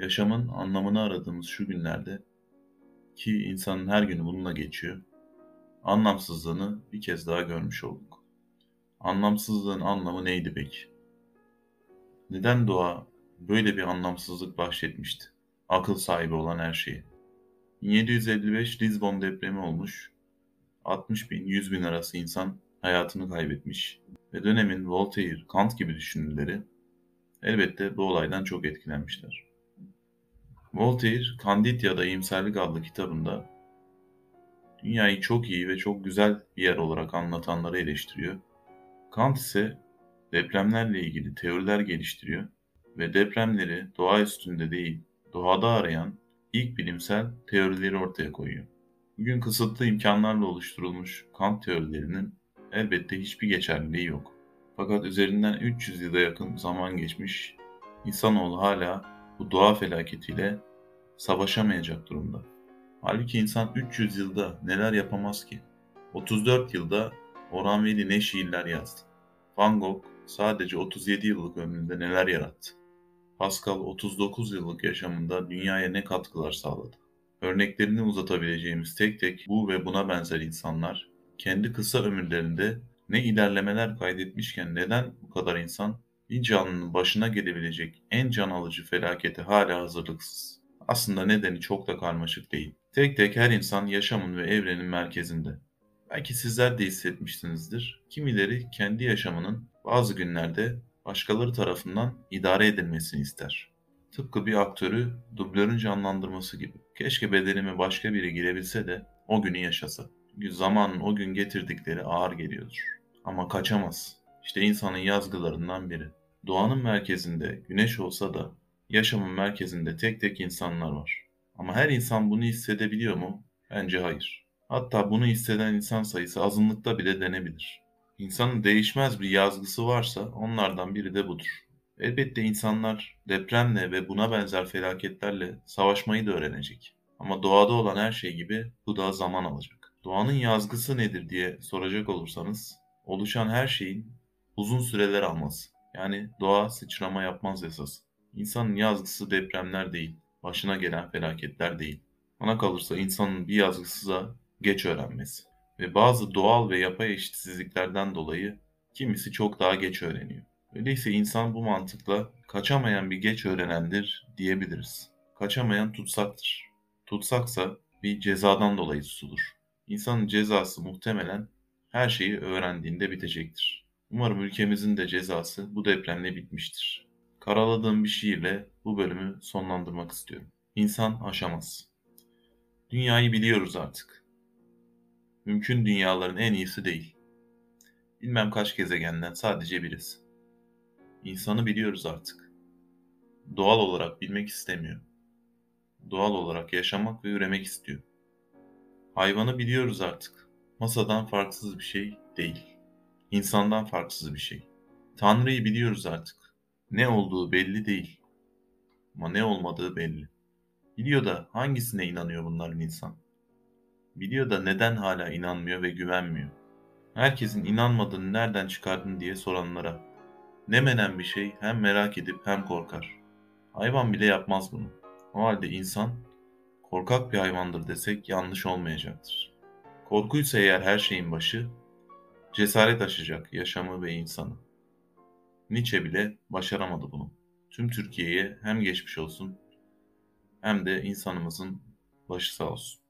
Yaşamın anlamını aradığımız şu günlerde ki insanın her günü bununla geçiyor, anlamsızlığını bir kez daha görmüş olduk. Anlamsızlığın anlamı neydi peki? Neden doğa böyle bir anlamsızlık bahşetmişti? Akıl sahibi olan her şeyi. 1755 Lisbon depremi olmuş. 60 bin, 100 bin arası insan hayatını kaybetmiş ve dönemin Voltaire, Kant gibi düşünürleri elbette bu olaydan çok etkilenmişler. Voltaire, Candide ya da İyimserlik adlı kitabında dünyayı çok iyi ve çok güzel bir yer olarak anlatanları eleştiriyor. Kant ise depremlerle ilgili teoriler geliştiriyor ve depremleri doğa üstünde değil, doğada arayan ilk bilimsel teorileri ortaya koyuyor. Bugün kısıtlı imkanlarla oluşturulmuş Kant teorilerinin elbette hiçbir geçerliliği yok. Fakat üzerinden 300 yıla yakın zaman geçmiş, insanoğlu hala bu doğa felaketiyle savaşamayacak durumda. Halbuki insan 300 yılda neler yapamaz ki? 34 yılda Orhan Veli ne şiirler yazdı. Van Gogh sadece 37 yıllık ömründe neler yarattı. Pascal 39 yıllık yaşamında dünyaya ne katkılar sağladı. Örneklerini uzatabileceğimiz tek tek bu ve buna benzer insanlar kendi kısa ömürlerinde ne ilerlemeler kaydetmişken neden bu kadar insan bir canlının başına gelebilecek en can alıcı felakete hala hazırlıksız? Aslında nedeni çok da karmaşık değil. Tek tek her insan yaşamın ve evrenin merkezinde. Belki sizler de hissetmişsinizdir. Kimileri kendi yaşamının bazı günlerde başkaları tarafından idare edilmesini ister. Tıpkı bir aktörü dublörün canlandırması gibi. Keşke bedenime başka biri girebilse de o günü yaşasa. Çünkü zamanın o gün getirdikleri ağır geliyordur. Ama kaçamaz. İşte insanın yazgılarından biri. Doğanın merkezinde güneş olsa da yaşamın merkezinde tek tek insanlar var. Ama her insan bunu hissedebiliyor mu? Bence hayır. Hatta bunu hisseden insan sayısı azınlıkta bile denebilir. İnsanın değişmez bir yazgısı varsa onlardan biri de budur. Elbette insanlar depremle ve buna benzer felaketlerle savaşmayı da öğrenecek. Ama doğada olan her şey gibi bu da zaman alacak. Doğanın yazgısı nedir diye soracak olursanız, oluşan her şeyin uzun süreler alması. Yani doğa sıçrama yapmaz esas. İnsanın yazgısı depremler değil, başına gelen felaketler değil. Ona kalırsa insanın bir yazgısı da geç öğrenmesi. Ve bazı doğal ve yapay eşitsizliklerden dolayı kimisi çok daha geç öğreniyor. Öyleyse insan bu mantıkla kaçamayan bir geç öğrenendir diyebiliriz. Kaçamayan tutsaktır. Tutsaksa bir cezadan dolayı tutulur. İnsanın cezası muhtemelen her şeyi öğrendiğinde bitecektir. Umarım ülkemizin de cezası bu depremle bitmiştir. Karaladığım bir şiirle bu bölümü sonlandırmak istiyorum. İnsan aşamaz. Dünyayı biliyoruz artık. Mümkün dünyaların en iyisi değil. Bilmem kaç gezegenden sadece birisi. İnsanı biliyoruz artık. Doğal olarak bilmek istemiyor. Doğal olarak yaşamak ve üremek istiyor. Hayvanı biliyoruz artık. Masadan farksız bir şey değil. İnsandan farksız bir şey. Tanrı'yı biliyoruz artık. Ne olduğu belli değil. Ama ne olmadığı belli. Biliyor da hangisine inanıyor bunların insan? Biliyor da neden hala inanmıyor ve güvenmiyor? Herkesin inanmadığını nereden çıkardın diye soranlara ne menen bir şey hem merak edip hem korkar. Hayvan bile yapmaz bunu. O halde insan korkak bir hayvandır desek yanlış olmayacaktır. Korkuysa eğer her şeyin başı, cesaret aşacak yaşamı ve insanı. Nietzsche bile başaramadı bunu. Tüm Türkiye'ye hem geçmiş olsun hem de insanımızın başı sağ olsun.